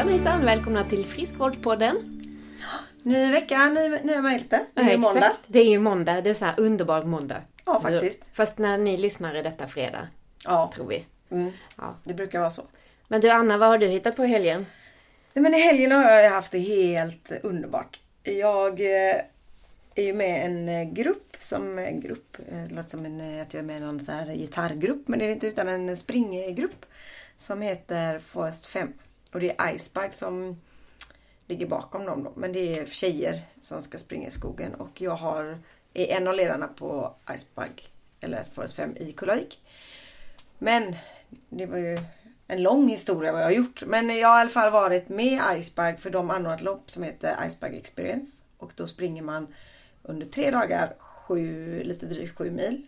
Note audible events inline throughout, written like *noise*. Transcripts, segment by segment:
Hejsan hejsan! Välkomna till Friskvårdspodden. Ny vecka, ny, nya möjligheter. Det är Ja, måndag. Det är ju måndag. Det är så här underbar måndag. Ja, faktiskt. Fast när ni lyssnar är detta fredag, Ja, tror vi. mm, Ja. det brukar vara så. Men du Anna, vad har du hittat på helgen? Nej, men i helgen har jag haft det helt underbart. Jag eh, är ju med en eh, grupp som en grupp, eh, det låter som en, eh, att jag är med i någon så här gitarrgrupp men det är inte utan en springgrupp som heter Forest 5. Och det är Icebike som ligger bakom dem då. Men det är tjejer som ska springa i skogen och jag har, är en av ledarna på Icebike, eller Forest 5 i Kullavik. Men det var ju en lång historia vad jag har gjort. Men jag har i alla fall varit med Icebike för de anordnar ett lopp som heter Icebike Experience. Och då springer man under tre dagar sju, lite drygt sju mil.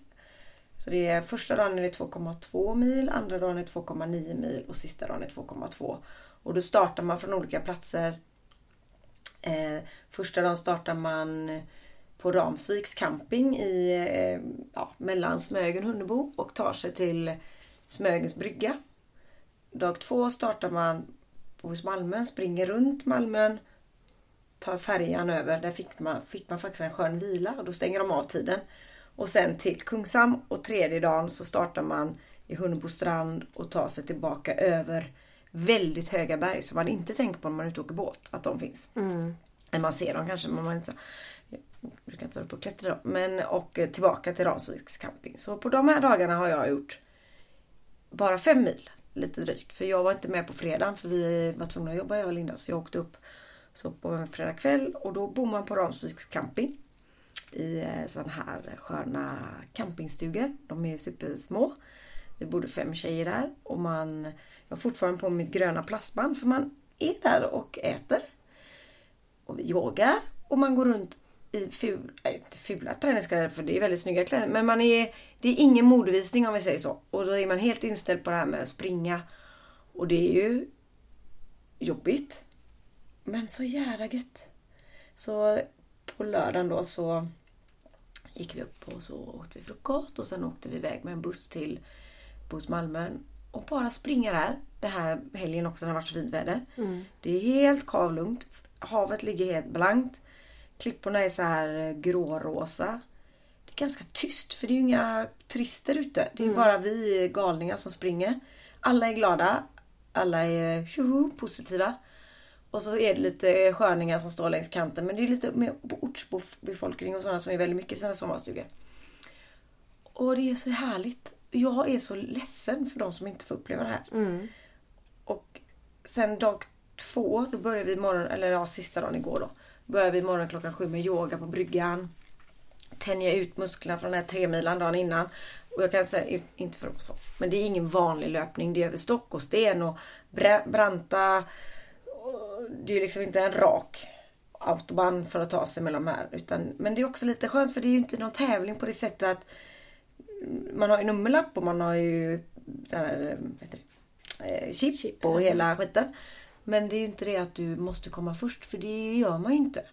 Så det är första dagen är det 2,2 mil, andra dagen är 2,9 mil och sista dagen är 2,2. Och då startar man från olika platser. Eh, första dagen startar man på Ramsviks camping i eh, ja, mellan Smögen och Hunnebo och tar sig till Smögens brygga. Dag två startar man hos Malmön, springer runt Malmön, tar färjan över. Där fick man, fick man faktiskt en skön vila och då stänger de av tiden. Och sen till Kungshamn och tredje dagen så startar man i Hunnebo strand och tar sig tillbaka över väldigt höga berg som man inte tänker på när man är ute och åker båt att de finns. Mm. Eller man ser dem kanske men man inte jag brukar inte vara på och klättra då. Men och eh, tillbaka till Ramsviks camping. Så på de här dagarna har jag gjort bara fem mil. Lite drygt. För jag var inte med på fredagen för vi var tvungna att jobba jag och Linda. Så jag åkte upp så på en fredag kväll och då bor man på Ramsviks camping. I eh, sån här sköna campingstugor. De är supersmå. Vi bodde fem tjejer där och man jag har fortfarande på mitt gröna plastband för man är där och äter. Och vi yogar och man går runt i ful, nej, inte fula träningskläder för det är väldigt snygga kläder. Men man är, det är ingen modevisning om vi säger så. Och då är man helt inställd på det här med att springa. Och det är ju jobbigt. Men så jävla gött. Så på lördagen då så gick vi upp och så åt vi frukost och sen åkte vi iväg med en buss till Bos Malmön. Och bara springa där. Det här helgen också när det har varit så fint väder. Mm. Det är helt kavlugnt. Havet ligger helt blankt. Klipporna är så här grårosa. Det är ganska tyst för det är ju inga turister ute. Det är ju bara vi galningar som springer. Alla är glada. Alla är tjoho, positiva. Och så är det lite sköningar som står längs kanten. Men det är lite mer ortsbefolkning och sådana som är väldigt mycket i sina sommarstugor. Och det är så härligt. Jag är så ledsen för de som inte får uppleva det här. Mm. Och sen dag två, då började vi morgon, eller ja, sista dagen igår då. Började vi morgon klockan sju med yoga på bryggan. Tänja ut musklerna från den här tremilan dagen innan. Och jag kan säga, inte för att vara så, men det är ingen vanlig löpning. Det är över stock och sten och bra- branta. och Det är liksom inte en rak autobahn för att ta sig mellan de här. Utan, men det är också lite skönt för det är ju inte någon tävling på det sättet att man har ju nummerlapp och man har ju så här, det, eh, chip, Chip, och hela skiten. Men det är ju inte det att du måste komma först för det gör man ju inte.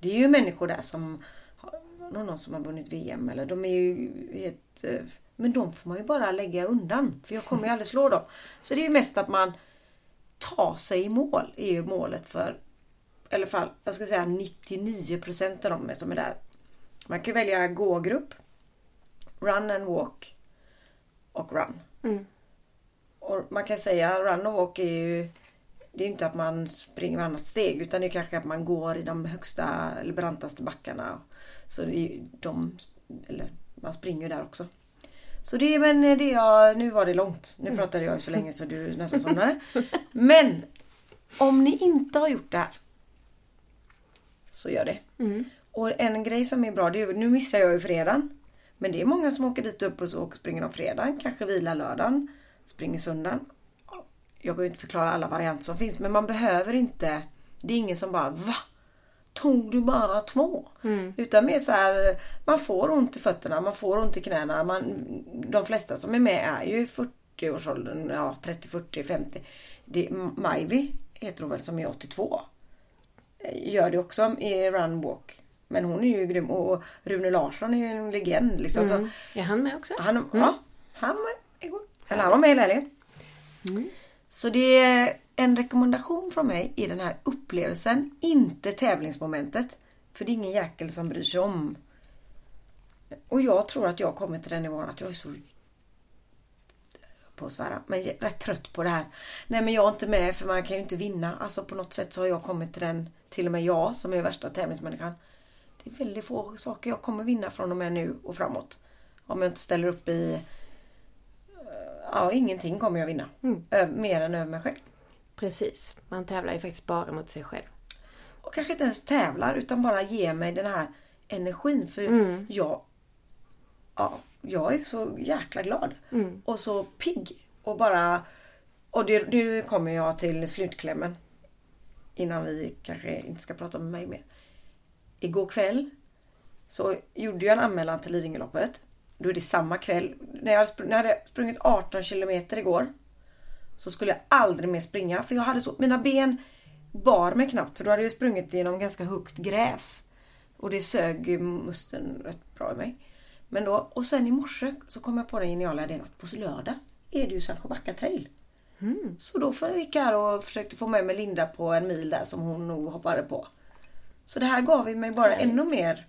Det är ju människor där som har någon som har vunnit VM eller de är ju helt... eh, Men de får man ju bara lägga undan för jag kommer ju aldrig slå dem. Så det är ju mest att man tar sig i mål är ju målet för i alla fall, jag ska säga 99% av dem som är där. Man kan välja gå-grupp, run and walk och run. Mm. Och man kan säga run och walk är ju det är inte att man springer varannat steg utan det är kanske att man går i de högsta eller brantaste backarna. Så det är de, eller man springer där också. Så det är men det jag, nu var det långt. Nu pratade jag så länge så du *laughs* nästan somnade. Men om ni inte har gjort det här så gör det. Mm. Och en grej som är bra, det är, nu missar jag ju fredagen. Men det är många som åker dit upp och så springer de fredagen, kanske vilar lördagen, springer söndagen. Jag behöver inte förklara alla varianter som finns men man behöver inte, det är ingen som bara va? Tog du bara två? Mm. Utan mer så här, man får ont i fötterna, man får ont i knäna. Man, de flesta som är med är ju i 40-årsåldern, ja 30, 40, 50. Det, Majvi heter hon väl som är 82 gör det också i Run Walk. Men hon är ju grym och Rune Larsson är ju en legend. Liksom. Mm. Så Är han med också? han, ja, han var igår. Eller han var med hela helgen. Mm. Så det, en rekommendation från mig i den här upplevelsen, inte tävlingsmomentet. För det är ingen jäkel som bryr sig om. Och jag tror att jag har kommit till den nivån att jag är så på att svära, men jag är rätt trött på det här. Nej men jag är inte med för man kan ju inte vinna. Alltså på något sätt så har jag kommit till den, till och med jag som är värsta tävlingsmänniskan. Det är väldigt få saker jag kommer vinna från och med nu och framåt. Om jag inte ställer upp i... eh, Ja, ingenting kommer jag vinna. Ö- Mer än över mig själv. Precis. Man tävlar ju faktiskt bara mot sig själv. Och kanske inte ens tävlar utan bara ger mig den här energin. För jag, ja, jag är så jäkla glad. Och så pigg. Och bara... Och det, nu kommer jag till slutklämmen. Innan vi kanske inte ska prata med mig mer. Igår kväll så gjorde jag en anmälan till Lidingöloppet. Då är det samma kväll. När jag hade, spr- när jag hade sprungit 18 kilometer igår så skulle jag aldrig mer springa. För jag hade så, mina ben bar mig knappt för då hade jag sprungit genom ganska högt gräs. Och det sög musten rätt bra i mig. Men då, och sen i morse så kom jag på den geniala idén att på lördag är det ju Sandsjöbacka trail. Så då gick jag här och försökte få med mig Linda på en mil där som hon nog hoppade på. Så det här gav mig bara Härligt. ännu mer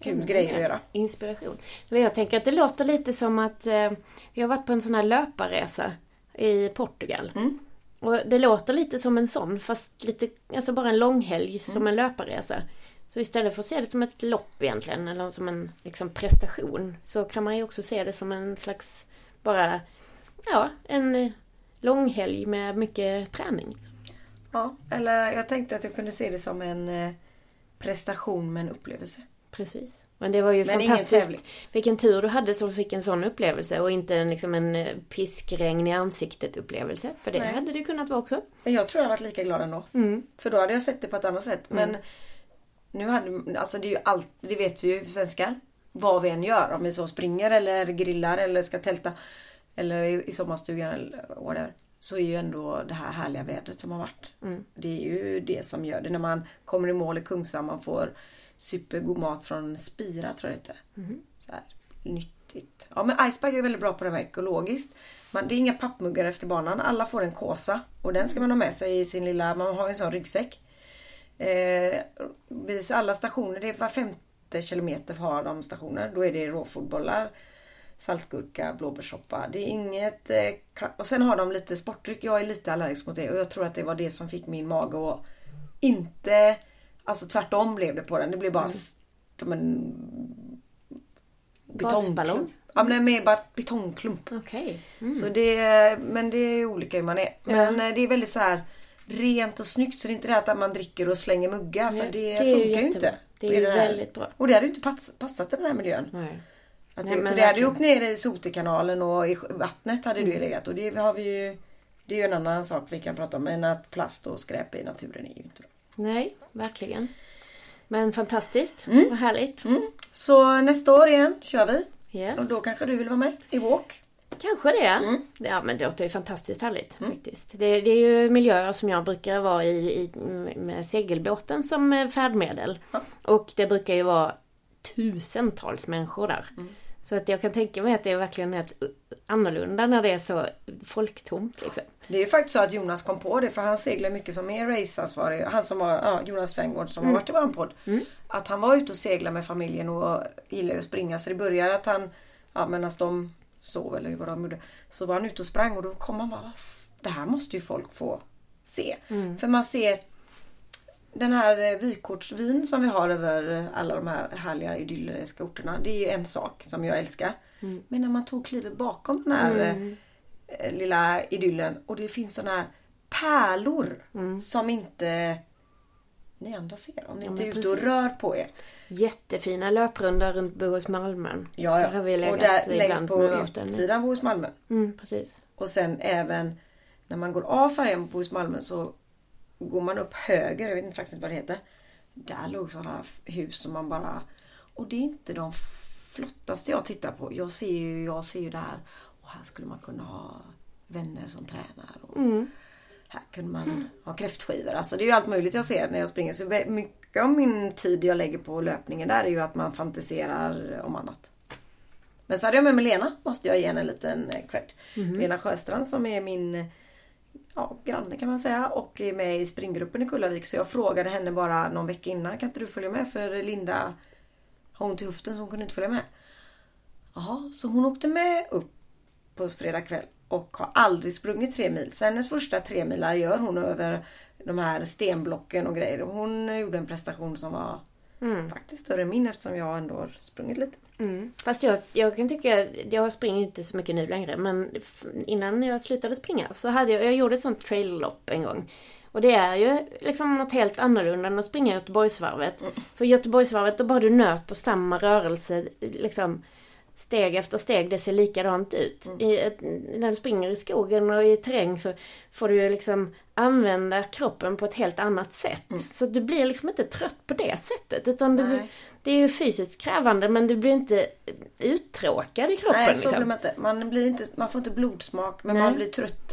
kul grejer att göra. Inspiration. Men jag tänker att det låter lite som att eh, vi har varit på en sån här löparresa i Portugal. Mm. Och det låter lite som en sån fast lite, alltså bara en långhelg Mm. som en löparresa. Så istället för att se det som ett lopp egentligen eller som en liksom, prestation så kan man ju också se det som en slags bara, ja, en eh, långhelg med mycket träning. Ja, eller jag tänkte att jag kunde se det som en eh, prestation med en upplevelse. Precis. Men det var ju Men fantastiskt. Vilken tur du hade som fick en sån upplevelse och inte en, liksom en eh, piskregn i ansiktet upplevelse. För det Nej. hade det kunnat vara också. Men jag tror jag hade varit lika glad ändå. Mm. För då hade jag sett det på ett annat sätt. Men nu hade, alltså det är ju allt, det vet vi ju svenskar. Vad vi än gör. Om vi så springer eller grillar eller ska tälta. Eller i, i sommarstugan eller whatever. Så är ju ändå det här härliga vädret som har varit. Det är ju det som gör det. När man kommer i mål i Kungsan man får supergod mat från Spira tror jag det heter. Så här, nyttigt. Ja men Iceberg är väldigt bra på det här ekologiskt. Man, det är inga pappmuggar efter banan. Alla får en kåsa. Och den ska man ha med sig i sin lilla, man har ju en sån ryggsäck. Eh, vid alla stationer, det är var femte kilometer har de stationer. Då är det råfodbollar, saltgurka, blåbärssoppa. Det är inget... Eh, och sen har de lite sportdryck. Jag är lite allergisk mot det och jag tror att det var det som fick min mage att inte... Alltså tvärtom blev det på den. Det blev bara som en Gasballong? Ja men det är mer bara betongklump. Okej. Så det, men det är olika hur man är. Men eh, det är väldigt så här rent och snyggt. Så det är inte det att man dricker och slänger muggar. För det, det funkar ju inte. Det är här- väldigt bra. Och det hade ju inte pass, passat i den här miljön. Nej. Att Nej, det, men för det hade ju åkt ner i Sotekanalen och i vattnet hade Mm. det legat. Och det har vi ju... Det är ju en annan sak vi kan prata om. Men att plast och skräp i naturen är ju inte bra. Nej, verkligen. Men fantastiskt. Mm. Vad härligt. Så nästa år igen kör vi. Yes. Och då kanske du vill vara med i walk. Kanske det. Mm. Ja men det låter ju fantastiskt härligt faktiskt. Det, det är ju miljöer som jag brukar vara i, i med segelbåten som färdmedel. Och det brukar ju vara tusentals människor där. Mm. Så att jag kan tänka mig att det är verkligen helt annorlunda när det är så folktomt liksom. Det är ju faktiskt så att Jonas kom på det för han seglar mycket som är raceansvarig. Han som var, ja, Jonas Fenggård som har varit i våran podd. Att han var ute och seglade med familjen och gillade att springa. Så det började att han, ja medan de sov eller vad de gjorde. Så var han ute och sprang och då kom han bara, "Vad f- det här måste ju folk få se. För man ser den här eh, vykortsvyn som vi har över eh, alla de här härliga idylliska orterna. Det är ju en sak som jag älskar. Men när man tog klivet bakom den här eh, eh, lilla idyllen och det finns såna här pärlor som inte ni andra ser om ni inte är ute och rör på er. Jättefina löprundor runt Bohus Malmön. Ja, Där har vi ja. legat Och där längst på utsidan Bohus Malmö. Mm, precis. Och sen även när man går av färjan på Bohus Malmö så går man upp höger, jag vet inte faktiskt vad det heter. Där låg sådana hus som man bara... Och det är inte de flottaste jag tittar på. Jag ser ju, jag ser ju där. Och här skulle man kunna ha vänner som tränar. Och Här kunde man ha kräftskivor. Alltså det är ju allt möjligt jag ser när jag springer. Så mycket av min tid jag lägger på löpningen där är ju att man fantiserar om annat. Men så hade jag med mig Lena, måste jag ge henne en liten eh, cred. Mhm. Lena Sjöstrand som är min ja, granne kan man säga och är med i springgruppen i Kullavik. Så jag frågade henne bara någon vecka innan, kan inte du följa med? För Linda har ont i höften så hon kunde inte följa med. Jaha, så hon åkte med upp på fredag kväll och har aldrig sprungit tre mil. Så hennes första tre milar gör hon över de här stenblocken och grejer. Och hon gjorde en prestation som var Mm. faktiskt större än min eftersom jag ändå har sprungit lite. Mm. Fast jag, jag kan tycka, jag springer inte så mycket nu längre men innan jag slutade springa så hade jag, jag gjorde ett sånt trail-lopp en gång. Och det är ju liksom något helt annorlunda än att springa Göteborgsvarvet. För Göteborgsvarvet då bara du nöter samma rörelse liksom steg efter steg, det ser likadant ut. I ett, när du springer i skogen och i terräng så får du ju liksom använda kroppen på ett helt annat sätt. Så att du blir liksom inte trött på det sättet. Utan du, blir- det är ju fysiskt krävande men du blir inte uttråkad i kroppen. Nej, så blir liksom. man inte. Man, blir inte. man får inte blodsmak men Nej. man blir trött.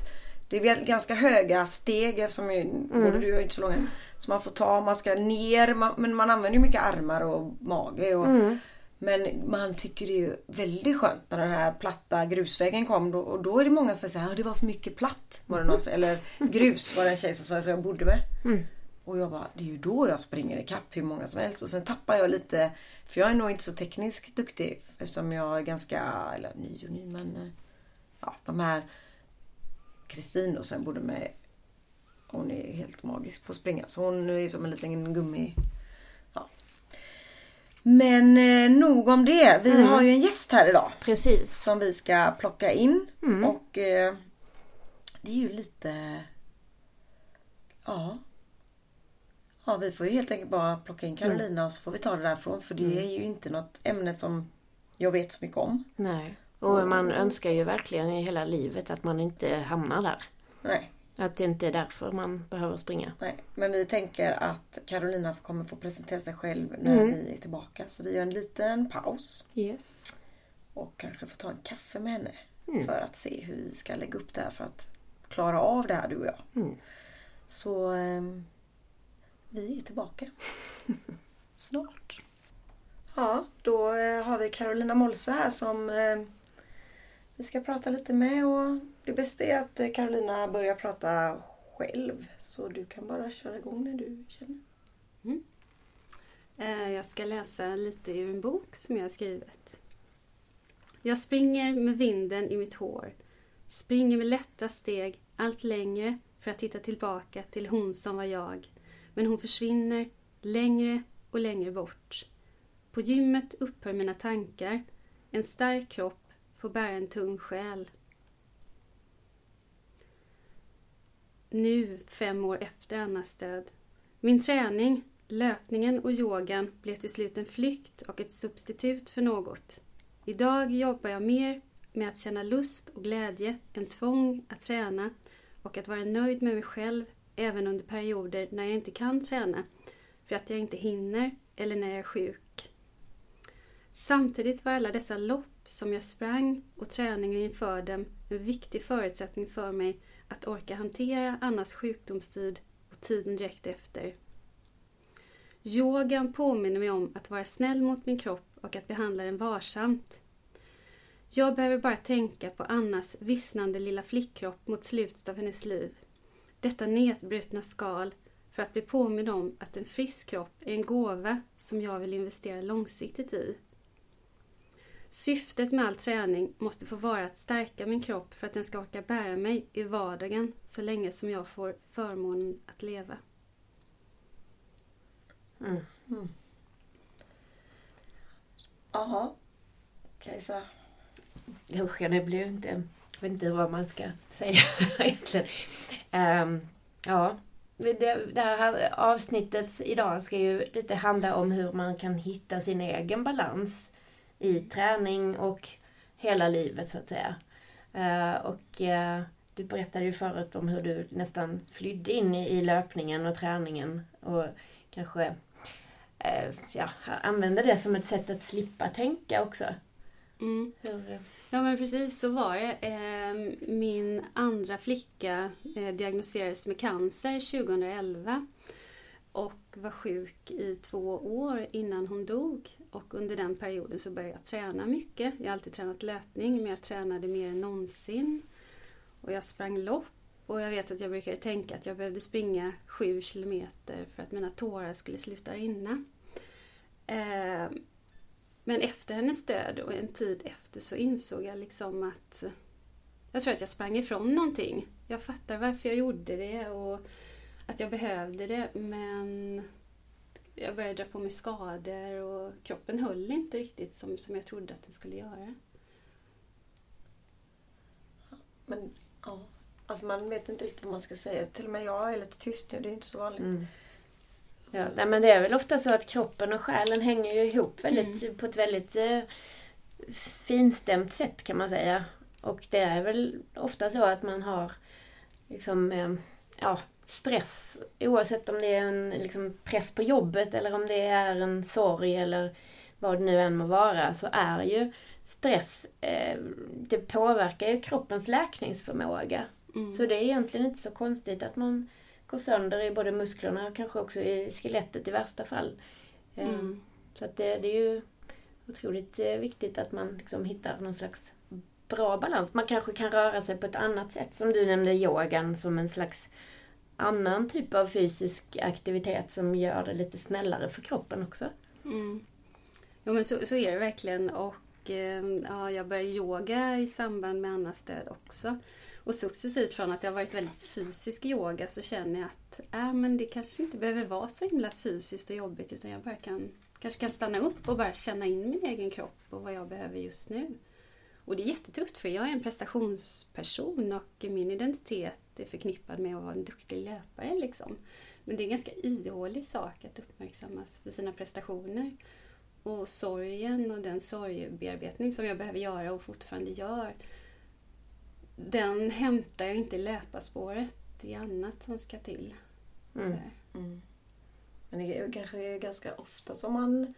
Det är ganska höga steg eftersom Mm. både du och inte så långa. Så man får ta, man ska ner, man, men man använder ju mycket armar och mage. Och, Mm. Men man tycker det är ju väldigt skönt när den här platta grusvägen kom. Då, och då är det många som säger att det var för mycket platt. Var det någon, som- eller grus var det en tjej som sa som jag bodde med. Mm. Och jag bara, det är ju då jag springer ikapp hur många som helst. Och sen tappar jag lite, för jag är nog inte så tekniskt duktig. Eftersom jag är ganska, eller ny och ny men. eh, Ja, de här Kristin och sen bodde med hon är helt magisk på att springa. Så hon är som en liten gummi. Men eh, nog om det. Vi har ju en gäst här idag. Precis. Som vi ska plocka in. Mm. Och eh, det är ju lite... Ja. Ja, vi får ju helt enkelt bara plocka in Carolina och så får vi ta det därifrån. För det är ju inte något ämne som jag vet så mycket om. Nej. Och man önskar ju verkligen i hela livet att man inte hamnar där. Nej, Att det inte är därför man behöver springa. nej. Men vi tänker att Carolina kommer få presentera sig själv när Mm. vi är tillbaka. Så vi gör en liten paus. Yes. Och kanske får ta en kaffe med henne. Mm. För att se hur vi ska lägga upp det här för att klara av det här du och jag. Mm. Så ehm, vi är tillbaka *laughs* snart. Ja, då eh, har vi Carolina Molse här som eh, vi ska prata lite med. Och det bästa är att eh, Carolina börjar prata själv. Så du kan bara köra igång när du känner. Mm. Eh, jag ska läsa lite ur en bok som jag har skrivit. Jag springer med vinden i mitt hår. Springer med lätta steg allt längre för att hitta tillbaka till hon som var jag. Men hon försvinner längre och längre bort. På gymmet upphör mina tankar. En stark kropp får bära en tung själ. Nu, fem år efter Annas död. Min träning, löpningen och yogan blev till slut en flykt och ett substitut för något. Idag jobbar jag mer med att känna lust och glädje än tvång att träna och att vara nöjd med mig själv även under perioder när jag inte kan träna för att jag inte hinner eller när jag är sjuk. Samtidigt var alla dessa lopp som jag sprang och träningen inför dem en viktig förutsättning för mig att orka hantera Annas sjukdomstid och tiden direkt efter. Yogan påminner mig om att vara snäll mot min kropp och att behandla den varsamt. Jag behöver bara tänka på Annas vissnande lilla flickkropp mot slutet av hennes liv. Detta nedbrutna skal för att bli påmind om att en frisk kropp är en gåva som jag vill investera långsiktigt i. Syftet med all träning måste få vara att stärka min kropp för att den ska orka bära mig i vardagen så länge som jag får förmånen att leva. Mm. Jaha. Kajsa. Usch, det blir ju inte... Jag vet inte vad man ska säga *laughs* egentligen. Ehm, ja, det, det här avsnittet idag ska ju lite handla om hur man kan hitta sin egen balans i träning och hela livet så att säga. Eh, och eh, du berättade ju förut om hur du nästan flydde in i, löpningen och träningen och kanske eh, ja, använde det som ett sätt att slippa tänka också. Mm. Hur, Ja men precis så var det. Min andra flicka diagnostiserades med cancer 2011. och var sjuk i två år innan hon dog. Och under den perioden så började jag träna mycket. Jag har alltid tränat löpning men jag tränade mer än någonsin. Och jag sprang lopp och jag vet att jag brukade tänka att jag behövde springa sju kilometer för att mina tårar skulle sluta rinna. Eh, men efter hennes död och en tid efter så insåg jag liksom att jag tror att jag sprang ifrån någonting. Jag fattar varför jag gjorde det och att jag behövde det men jag började dra på mig skador och kroppen höll inte riktigt som, som jag trodde att den skulle göra. Men ja, alltså man vet inte riktigt vad man ska säga. Till och med jag är lite tyst nu, det är inte så vanligt. Mm. Ja, nej, men det är väl ofta så att kroppen och själen hänger ju ihop väldigt, Mm. på ett väldigt eh, finstämt sätt kan man säga. Och det är väl ofta så att man har liksom, eh, ja, stress oavsett om det är en liksom, press på jobbet eller om det är en sorg eller vad det nu än må vara så är ju stress, eh, det påverkar ju kroppens läkningsförmåga. Mm. Så det är egentligen inte så konstigt att man går sönder i både musklerna och kanske också i skelettet i värsta fall. Eh, Mm. Så att det, det är ju otroligt eh, viktigt att man liksom hittar någon slags bra balans. Man kanske kan röra sig på ett annat sätt. Som du nämnde yogan som en slags annan typ av fysisk aktivitet som gör det lite snällare för kroppen också. Mm. Jo men så, så är det verkligen och eh, ja, jag började yoga i samband med Annas död också. Och successivt från att jag varit väldigt fysisk yoga så känner jag att äh, men det kanske inte behöver vara så himla fysiskt och jobbigt utan jag bara kan, kanske kan stanna upp och bara känna in min egen kropp och vad jag behöver just nu. Och det är jättetufft för jag är en prestationsperson och min identitet är förknippad med att vara en duktig löpare. Liksom. Men det är en ganska ihålig sak att uppmärksammas för sina prestationer. Och sorgen och den sorgbearbetning som jag behöver göra och fortfarande gör den hämtar jag inte i löparspåret. Det är annat som ska till. Mm. Mm. Men det är kanske ganska ofta som man...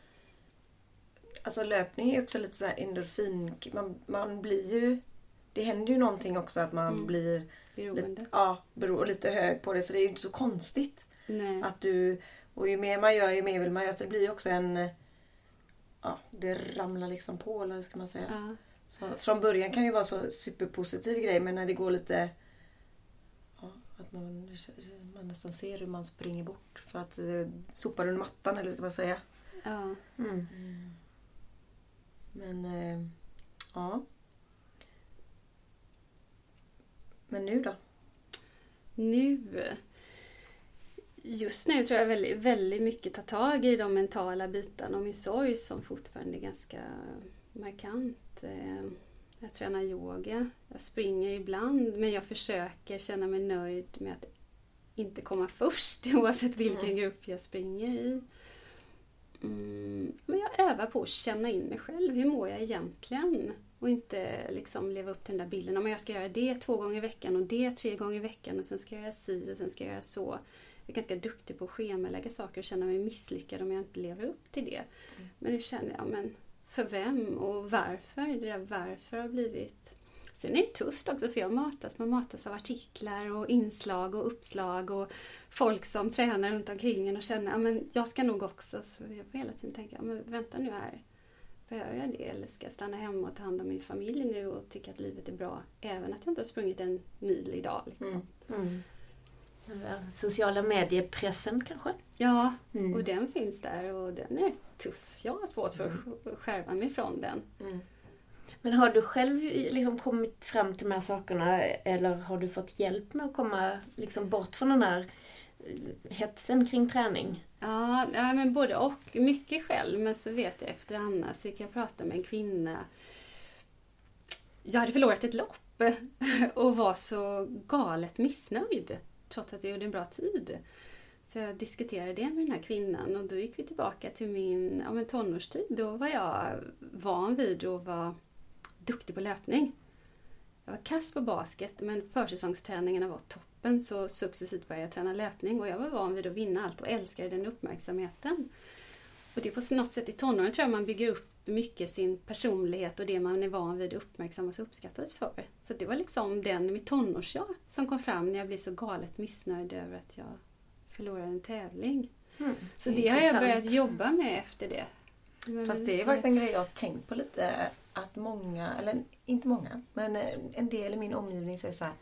Alltså löpning är också lite så här endorfin... Man, man blir ju... Det händer ju någonting också att man Mm. blir Beroende. lite, ja, bero, lite hög på det. Så det är ju inte så konstigt Nej. att du... Och ju mer man gör ju mer vill man göra. Så det blir ju också en... Ja, det ramlar liksom på eller ska man säga. Ja. Så från början kan det ju vara så superpositiv grej men när det går lite... Ja, att man, man nästan ser hur man springer bort för att eh, sopar under mattan eller vad ska man säga. Ja. Mm. Men eh, ja. Men nu då? Nu... Just nu tror jag väldigt, väldigt mycket tar tag i de mentala bitarna och min sorg som fortfarande är ganska markant. Eh, Jag tränar yoga, jag springer ibland men jag försöker känna mig nöjd med att inte komma först *laughs* oavsett vilken Mm. grupp jag springer i. Mm, men jag övar på att känna in mig själv. Hur mår jag egentligen? Och inte liksom leva upp till den där bilden. Om jag ska göra det två gånger i veckan och det tre gånger i veckan och sen ska jag göra si och sen ska jag göra så. Jag är ganska duktig på att schemalägga saker och känna mig misslyckad om jag inte lever upp till det. Men nu känner jag, men för vem och varför? Det där varför har blivit... Sen är det tufft också för jag matas, man matas av artiklar och inslag och uppslag och folk som tränar runt omkring en och känner, ja men jag ska nog också. Så jag får hela tiden tänka, men vänta nu här. Behöver jag det eller ska jag stanna hemma och ta hand om min familj nu och tycka att livet är bra även att jag inte har sprungit en mil idag? Liksom. Mm. Mm. Sociala mediepressen kanske? Ja, Mm. och den finns där och den är tuff. Jag har svårt för att skärva mig från den. Men har du själv liksom kommit fram till de här sakerna eller har du fått hjälp med att komma liksom bort från den här eh, hetsen kring träning? Ja, ja, men både och. Mycket själv, men så vet jag efter Anna så gick jag och pratade med en kvinna. Jag hade förlorat ett lopp *laughs* och var så galet missnöjd trots att jag gjorde en bra tid. Så jag diskuterade det med den här kvinnan och då gick vi tillbaka till min ja, men tonårstid. Då var jag van vid att vara duktig på löpning. Jag var kass på basket men försäsongsträningarna var toppen så successivt började jag träna löpning och jag var van vid att vinna allt och älskade den uppmärksamheten. Och det är på något sätt i tonåren tror jag man bygger upp mycket sin personlighet och det man är van vid uppmärksammas och uppskattas för. Så det var liksom den, mitt tonårsjag, som kom fram när jag blev så galet missnöjd över att jag förlorade en tävling. Mm. Så det har jag börjat jobba med efter det. Men, Fast det är faktiskt en grej jag har tänkt på lite. Att många, eller inte många, men en del i min omgivning säger så här.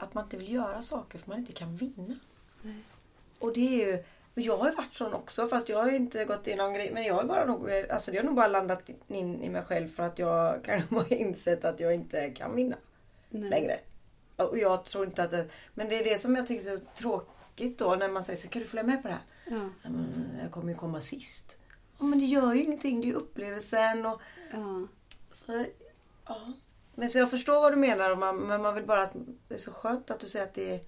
Att man inte vill göra saker för man inte kan vinna. Nej. Och det är ju, jag har ju varit sån också fast jag har ju inte gått in någon grej. Men jag har bara nog, alltså det har nog bara landat in i mig själv för att jag *laughs* kanske har insett att jag inte kan vinna nej. längre. Och jag tror inte att det, Men det är det som jag tycker är så tråkigt då när man säger så kan du följa med på det här? Ja, jag kommer ju komma sist. Men det gör ju ingenting, det är ju upplevelsen och ja. så, ja. Men så jag förstår vad du menar, man, men man vill bara att det är så skönt att du säger att det är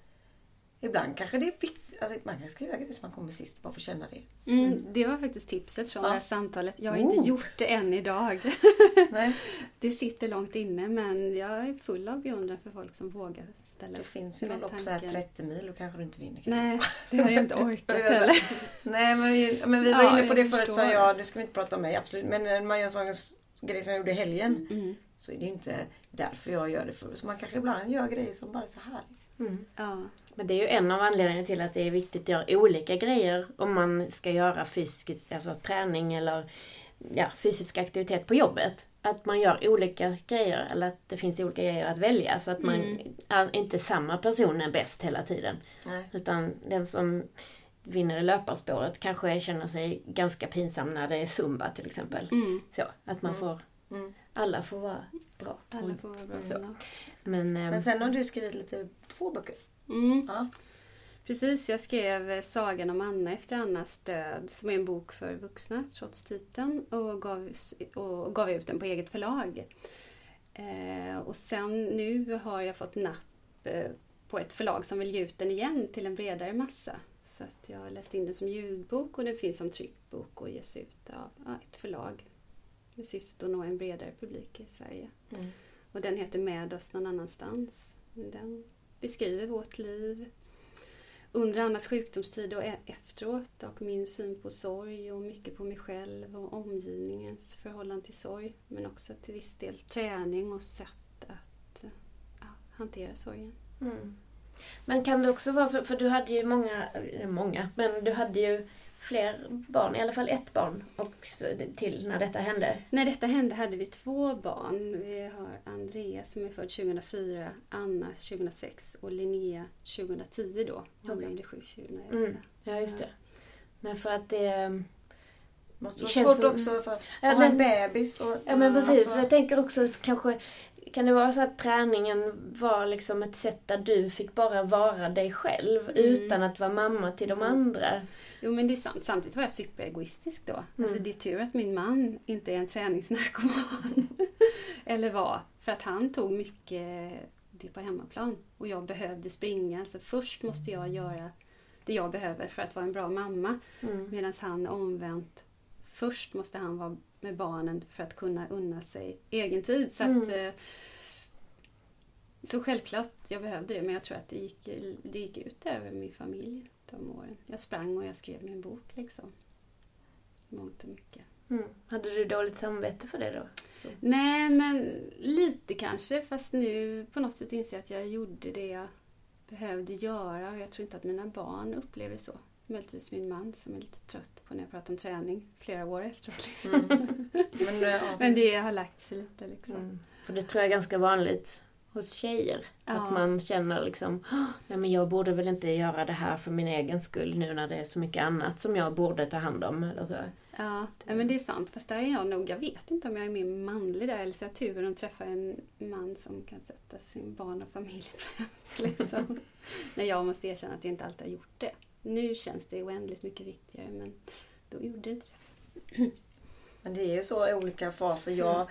Ibland kanske det är viktigt, att man kanske ska göra det så man kommer sist, bara för att känna det. Mm, det var faktiskt tipset från Ja. det här samtalet. Jag har Oh. inte gjort det än idag. *laughs* Det sitter långt inne men jag är full av beundran för folk som vågar ställa det finns ju lopp så här tanken. 30 mil, då kanske du inte vinner. Nej, det har jag inte *laughs* orkat heller. Nej men, vi- men vi var Ja, inne på det förut, sa jag, nu ska vi inte prata om mig absolut, men när man gör en sån grej som jag gjorde i helgen Mm. så är det ju inte därför jag gör det. För, så man kanske ibland gör grejer som bara är så härligt. Mm. Ja. Men det är ju en av anledningarna till att det är viktigt att göra olika grejer om man ska göra fysisk alltså träning eller ja, fysisk aktivitet på jobbet. Att man gör olika grejer eller att det finns olika grejer att välja så att man Mm. är inte samma person är bäst hela tiden. Nej. Utan den som vinner i löparspåret kanske känner sig ganska pinsam när det är zumba till exempel. Mm. Så, att man Mm. får, Mm. alla får vara bra. Alla får vara bra med något. Men, ehm, Men sen har du skrivit lite, två böcker. Mm. Ja. Precis, jag skrev Sagan om Anna efter Annas död som är en bok för vuxna trots titeln och gav, och gav ut den på eget förlag. Eh, och sen nu har jag fått napp eh, på ett förlag som vill ge ut den igen till en bredare massa. Så att jag läst in den som ljudbok och den finns som tryckt bok och ges ut av ja, ett förlag med syftet att nå en bredare publik i Sverige. Mm. Och den heter Med oss någon annanstans. Den beskriver vårt liv under Annas sjukdomstid och e- efteråt och min syn på sorg och mycket på mig själv och omgivningens förhållande till sorg. Men också till viss del träning och sätt att ja, hantera sorgen. Mm. Men kan det också vara så, för du hade ju många, många, men du hade ju fler barn, i alla fall ett barn också till när detta hände. När detta hände hade vi två barn. Vi har Andrea som är född 2004, Anna 2006 och Linnea 2010 då. Hon Okej. blev 2011. Mm. Ja, just det. Nej, för att det... Måste Det vara svårt som- också för att Ja, ha en men- bebis. Och, Ja men precis, alltså- jag tänker också att kanske kan det vara så att träningen var liksom ett sätt där du fick bara vara dig själv Mm. utan att vara mamma till de Mm. andra? Jo men det är sant. Samtidigt var jag superegoistisk då. Mm. Alltså det är tur att min man inte är en träningsnarkoman. *laughs* Eller var. För att han tog mycket det på hemmaplan. Och jag behövde springa. Alltså först måste jag göra det jag behöver för att vara en bra mamma. Mm. Medan han omvänt. Först måste han vara med barnen för att kunna unna sig egen tid. Så, att, Mm. eh, så självklart, jag behövde det. Men jag tror att det gick, det gick ut över min familj de åren. Jag sprang och jag skrev min bok liksom. Mångt och mycket. Mm. Hade du dåligt samvete för det då? Nej, men lite kanske. Fast nu på något sätt inser jag att jag gjorde det jag behövde göra. Och jag tror inte att mina barn upplever så. Möjligtvis min man som är lite trött på när jag pratar om träning flera år efteråt. Liksom. Mm. Men, *laughs* eh, ja. Men det har lagt sig lite liksom. Mm. För det tror jag är ganska vanligt hos tjejer. Ja. Att man känner liksom, "Åh, nej men jag borde väl inte göra det här för min egen skull nu när det är så mycket annat som jag borde ta hand om. Eller så. Ja, ja, men det är sant. Fast där är jag nog, jag vet inte om jag är mer manlig där eller så har jag turen att träffa en man som kan sätta sin barn och familj *laughs* främst. Liksom. *laughs* När jag måste erkänna att jag inte alltid har gjort det. Nu känns det oändligt mycket viktigare men då gjorde det inte det. *clears throat* Men det är ju så i olika faser. Jag,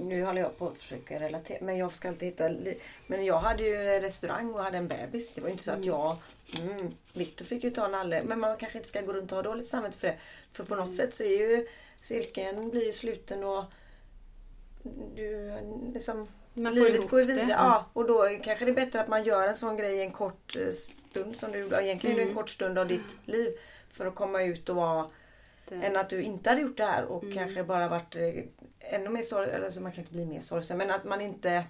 nu håller jag på att försöka relatera. Men jag ska alltid hitta... Men jag hade ju restaurang och hade en bebis. Det var inte så att Mm. jag... Mm, Victor fick ju ta nalle. Men man kanske inte ska gå runt och ha dåligt samvete för det. För på något Mm. sätt så är ju cirkeln blir ju sluten och du liksom Man får Livet går ju vidare. Ja, och då kanske det är bättre att man gör en sån grej en kort eh, stund som du gjorde. Egentligen det en Mm. kort stund av ditt liv. För att komma ut och vara Det- än att du inte hade gjort det här och Mm. kanske bara varit eh, ännu mer sorg, eller så man kan inte bli mer sorgsen men att man inte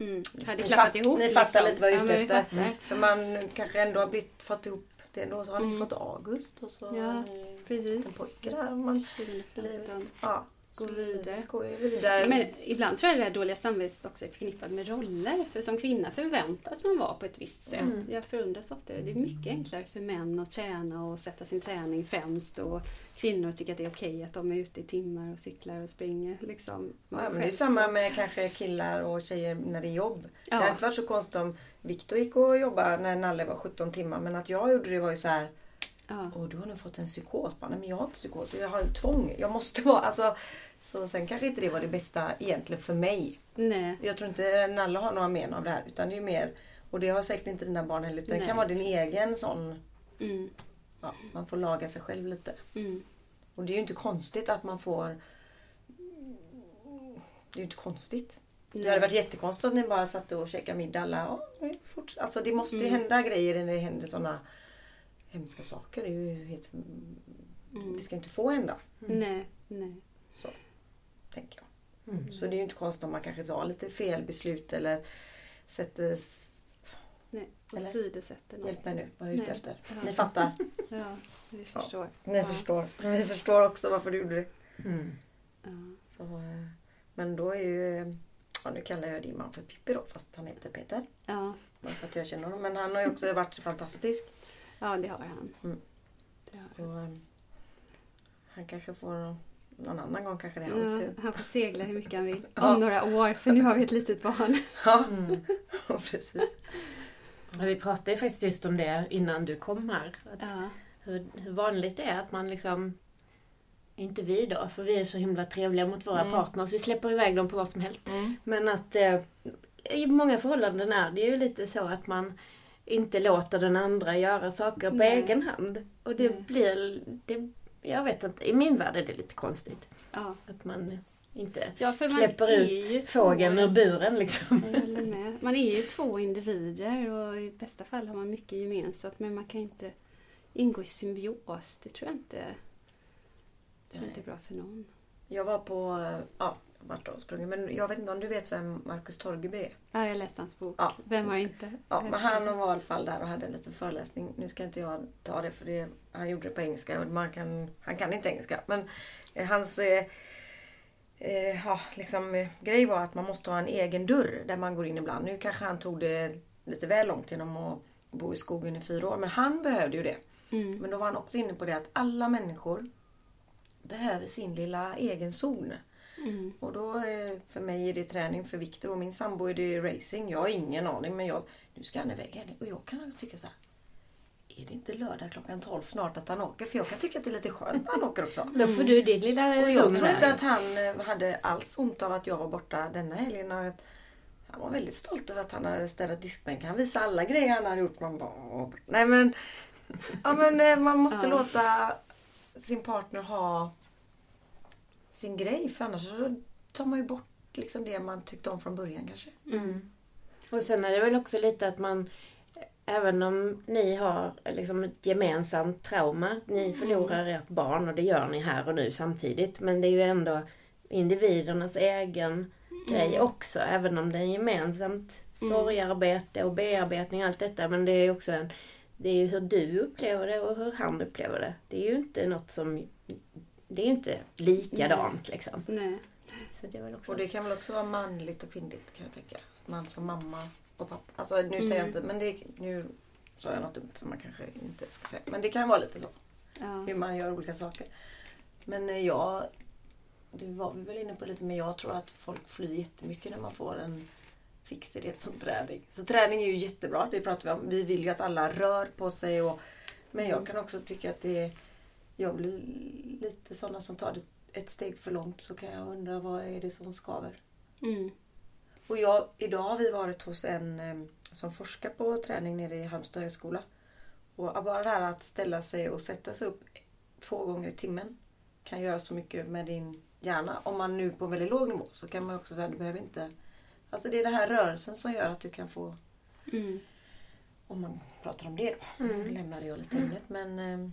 Mm. Hade klappat fatt- ihop. ni fattar lite vad jag är Ja, ute vi efter. fattar. för man kanske ändå har blivit, fått ihop det då så har ni Mm. fått August och så Ja, har ni Precis. en pojke där. Man, 2015. livet, ja, Gå vidare. vidare. Men ibland tror jag det här dåliga samvetet också är förknippat med roller. För som kvinna förväntas man vara på ett visst sätt. Mm. Jag förundras ofta. Det är mycket enklare för män att träna och sätta sin träning främst. Och kvinnor tycker att det är okej att de är ute i timmar och cyklar och springer. Liksom. Ja, men det är samma med kanske killar och tjejer när det är jobb. Det hade Ja, inte varit så konstigt om Viktor gick och jobbade när Nalle var 17 timmar. Men att jag gjorde det var ju så här. ja. Åh, du har nu fått en psykos. Bara, Nej, men jag har inte psykos. Jag har tvång. Jag måste vara... Alltså, så sen kanske inte det var det bästa egentligen för mig. Nej. Jag tror inte Nalle har några men av det här. Utan det är mer... Och det har säkert inte dina barn heller. Utan det Nej, kan vara din egen sån... Mm. Ja, man får laga sig själv lite. Mm. Och det är ju inte konstigt att man får... Det är ju inte konstigt. Det hade Nej. varit jättekonstigt att ni bara satt och käkade middag alla. Ja, vi forts- alltså det måste ju Mm. hända grejer när det händer sådana hemska saker. Det är ju helt... Mm. Det ska inte få hända, Nej, nej. Tänker jag. Mm. Så det är ju inte konstigt om man kanske tar lite fel beslut eller sätter... nej. Och Eller? sidosätter. Hjälp mig nu, vad är jag ute efter? Ja. Ni fattar. *laughs* Ja, vi Ja. förstår. Ni Ja. förstår. Vi förstår också varför du gjorde det. Mm. Ja. Så, eh, men då är ju... Ja, nu kallar jag din man för Pippi då, fast han heter Peter. Ja. Bara för att jag känner honom. Men han har ju också varit fantastisk. ja, det har han. Mm. Det har Så, eh, han kanske får någon, någon annan gång kanske det är hans Ja, tur. han får segla hur mycket han vill. *laughs* Ja. Om några år, för nu har vi ett litet barn. *laughs* Ja, Mm. precis. Ja, Vi pratade faktiskt just om det innan du kom här. Att Ja. hur, hur vanligt det är att man liksom inte vi då, för vi är så himla trevliga mot våra Mm. partners. Vi släpper iväg dem på vad som helst. Mm. Men att eh, i många förhållanden är det ju lite så att man inte låter den andra göra saker på Nej. egen hand. Och det Nej. blir, det, jag vet inte, i min värld är det lite konstigt. Ja. Att man inte ja, för man släpper ju ut fågeln två- ur buren liksom. Man är ju två individer och i bästa fall har man mycket gemensamt men man kan inte ingå i symbios. Det tror jag inte, tror jag inte är bra för någon. Jag var på, eh, ja, vart och sprungit. Men jag vet inte om du vet vem Marcus Torgeby är? Ja, jag läste hans bok. Ja. Vem har inte? Ja, men han var i alla fall där och hade en liten föreläsning. Nu ska inte jag ta det för det, han gjorde det på engelska och man kan, han kan inte engelska. Men eh, hans eh, eh, ja, liksom, eh, grej var att man måste ha en egen dörr där man går in ibland. Nu kanske han tog det lite väl långt genom att bo i skogen i fyra år. Men han behövde ju det. Mm. Men då var han också inne på det att alla människor behöver sin lilla egen zon. Mm. Och då eh, för mig är det träning, för Viktor och min sambo är det racing. Jag har ingen aning men jag, nu ska han iväg. Och jag kan alltså tycka så här. Är det inte lördag klockan 12 snart att han åker? För jag kan tycka att det är lite skönt när han åker också. Då får du din lilla Och jag tror inte att han eh, hade alls ont av att jag var borta denna helgen. att Han var väldigt stolt över att han hade städat diskbänken. Han visade alla grejer han hade gjort. Man bara, nej men, ja, men eh, man måste låta sin partner ha sin grej. För annars så tar man ju bort liksom det man tyckte om från början kanske. Mm. Och sen är det väl också lite att man, även om ni har liksom ett gemensamt trauma, ni förlorar ert barn och det gör ni här och nu samtidigt. Men det är ju ändå individernas egen grej också, även om det är gemensamt sorgarbete och bearbetning och allt detta. Men det är ju också en, det är ju hur du upplever det och hur han upplever det. Det är ju inte något som, det är ju inte likadant liksom. Nej. Så det väl också... Och det kan väl också vara manligt och kvinnligt kan jag tänka. Att man som mamma och pappa. Alltså nu säger jag Mm. inte, men det, nu sa jag något dumt som man kanske inte ska säga. Men det kan vara lite så. Ja. hur man gör olika saker. Men eh, jag, det var vi väl inne på lite, men jag tror att folk flyr jättemycket när man får en fix idé som träning. Så träning är ju jättebra, det pratar vi om. Vi vill ju att alla rör på sig. Och, men jag kan också tycka att det är, jag blir lite sådana som tar det ett steg för långt så kan jag undra vad är det som skaver. Mm. Och jag, idag har vi varit hos en eh, som forskar på träning nere i Halmstad högskola. Och bara det här att ställa sig och sätta sig upp två gånger i timmen kan göra så mycket med din hjärna. Om man nu på väldigt låg nivå så kan man också säga att du behöver inte... Alltså det är den här rörelsen som gör att du kan få, Mm. om man pratar om det då. Mm. Nu lämnade jag lite ämnet men...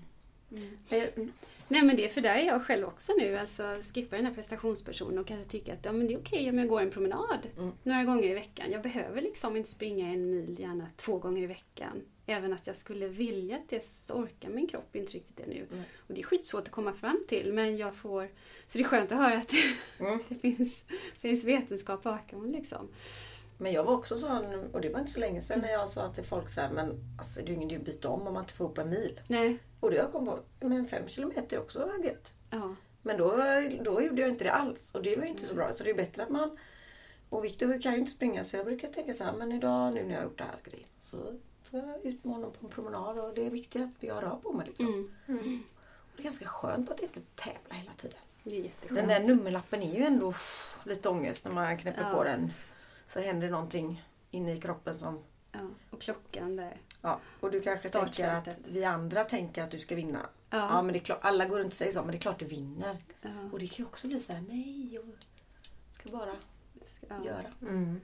eh, Mm. Nej men det är för där är jag själv också nu. Alltså skippa den här prestationspersonen och kanske tycka att ja, men det är okej om jag går en promenad Mm. några gånger i veckan. Jag behöver liksom inte springa en mil, gärna två gånger i veckan. Även att jag skulle vilja att det så orkar min kropp inte riktigt det nu. Mm. Och det är skitsvårt att komma fram till men jag får... Så det är skönt att höra att *laughs* Mm. det finns, finns vetenskap bakom liksom. Men jag var också sån, och det var inte så länge sedan när jag sa till folk så här, men alltså det är ju ingen idé att byta om om man inte får upp en mil. Nej, Och det jag kom på, men fem kilometer är också gött. ja. Men då, då gjorde jag inte det alls och det var ju inte så bra. Så det är bättre att man... Och Viktor kan ju inte springa så jag brukar tänka så här, men idag nu när jag har gjort det här grejen så får jag ut med honom på en promenad och det är viktigt att jag rör på mig liksom. Mm. Och det är ganska skönt att inte tävla hela tiden. Det är jätteskönt. Den där nummerlappen är ju ändå pff, lite ångest när man knäpper Ja. på den. Så händer någonting inne i kroppen som... Ja. Och klockan där. Ja, och du kanske tänker att vi andra tänker att du ska vinna. Ja, Ja. men det är klart, alla går runt och säger så, men det är klart du vinner. ja. Och det kan ju också bli så här, nej, jag ska bara ja. göra. Mm.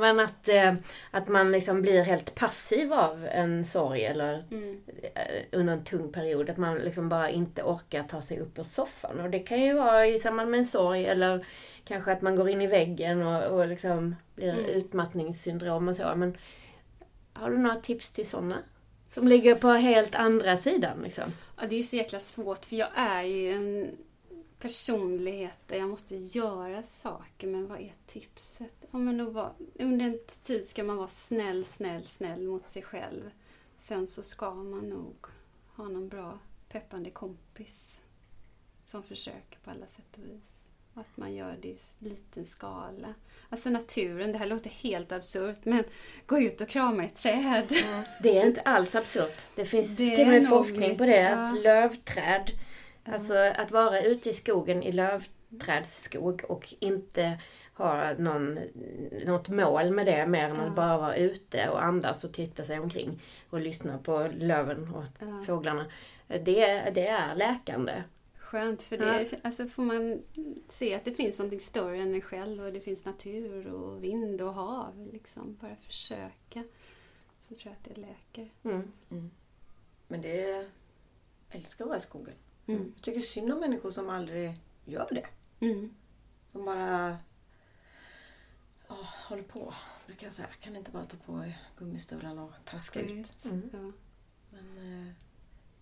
Nej, men att, eh, att man liksom blir helt passiv av en sorg eller Mm. eh, under en tung period. Att man liksom bara inte orkar ta sig upp ur soffan. Och det kan ju vara i samband med en sorg eller kanske att man går in i väggen och, och liksom blir Mm. utmattningssyndrom och så. Men har du några tips till sådana? Som ligger på helt andra sidan liksom. Ja, det är ju så jäkla svårt för jag är ju en personlighet där jag måste göra saker. Men vad är tipset? Ja, men att vara, under en tid ska man vara snäll, snäll, snäll mot sig själv. Sen så ska man nog ha någon bra peppande kompis som försöker på alla sätt och vis. Och att man gör det i liten skala. Alltså naturen, det här låter helt absurt men gå ut och krama ett träd. Det är inte alls absurt. Det finns Det till och med forskning på det. ja. Att lövträd, Ja. alltså att vara ute i skogen i lövträdsskog och inte ha någon, något mål med det mer än Ja. att bara vara ute och andas och titta sig omkring och lyssna på löven och Ja. fåglarna. Det, det är läkande. Skönt, för Ja. det alltså får man se att det finns någonting större än en själv och det finns natur och vind och hav. Liksom. Bara försöka. Så tror jag att det läker. Mm. Men det är... Jag älskar att vara i skogen. Mm. Jag tycker synd om människor som aldrig gör det. Mm. Som bara ja, håller på. Brukar jag säga. Jag kan inte bara ta på gummistövlarna och traska ut. Ut. Mm. Ja. Men eh,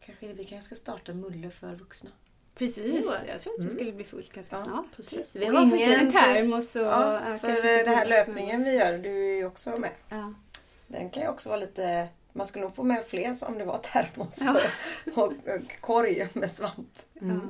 kanske, vi kanske ska starta Mulle för vuxna. Precis, jag tror att det Mm. skulle bli fullt ganska Ja, snart. Precis. Vi har ingen- faktiskt En termos och... Ja, för det här löpningen vi gör, du är ju också med. Ja. Den kan ju också vara lite... Man skulle nog få med fler som det var *laughs* termos Ja. och, och korg med svamp. Mm. Ja.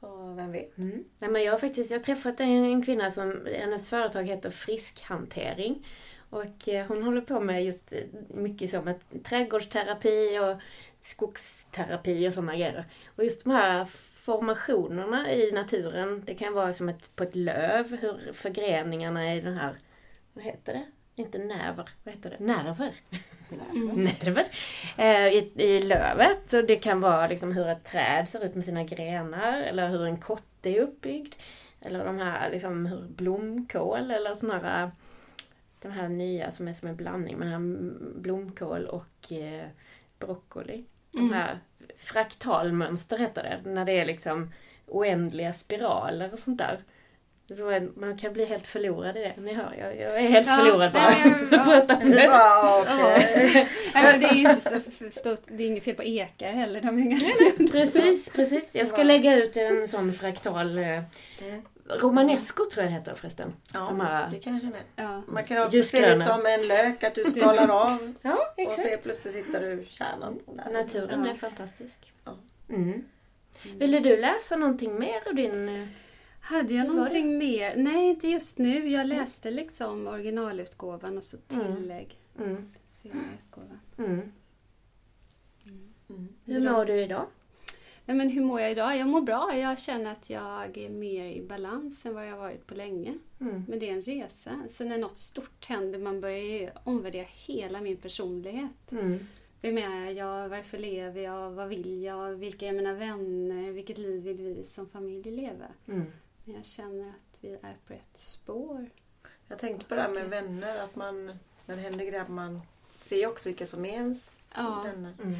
Så vem vet. Mm. Nej, men jag har faktiskt jag har träffat en, en kvinna som, hennes företag heter Friskhantering. Och eh, hon håller på med just eh, mycket som ett trädgårdsterapi och skogsterapi och sådana grejer. Och just de här formationerna i naturen, det kan vara som ett, på ett löv, hur förgreningarna i den här, vad heter det? Inte nerver, vad heter det? Nerver. nerver. *laughs* Eh, i, I lövet. Och det kan vara liksom hur ett träd ser ut med sina grenar eller hur en kotte är uppbyggd. Eller de här liksom hur blomkål eller såna här de här nya som är som en blandning mellan blomkål och eh, broccoli. De Mm. här fraktalmönster heter det. När det är liksom oändliga spiraler och sånt där. Man kan bli helt förlorad i det. Ni hör, jag, jag är helt Ja, förlorad bara. nej, Det *laughs* det. *laughs* det är inte så stort. Det är inget fel på ekar heller. De är ganska Precis, precis. Jag ska lägga ut en sån fraktal... eh, Mm. Romanesco tror jag det heter förresten. Ja, De här- det kan jag känna. Ja. Man kan också se det som en lök, att du skalar av *laughs* Ja, och exakt. så plötsligt hittar du kärnan. där. Naturen Ja. är fantastisk. Ja. Mm. Ville du läsa någonting mer ur din... Hade jag någonting mer? Nej, inte just nu. Jag läste liksom originalutgåvan och så Mm. tillägg. Mm. Mm. Mm. Hur mår du idag? Nej, men hur mår jag idag? Jag mår bra. Jag känner att jag är mer i balans än vad jag varit på länge. Mm. Men det är en resa. Så när något stort händer, man börjar ju omvärdera hela min personlighet. Mm. Vem är jag? Varför lever jag? Vad vill jag? Vilka är mina vänner? Vilket liv vill vi som familj leva? Mm. Men jag känner att vi är på rätt spår. Jag tänkte på det här med vänner, att man, när det händer grejer, man ser också vilka som är ens Ja. vänner. Mm.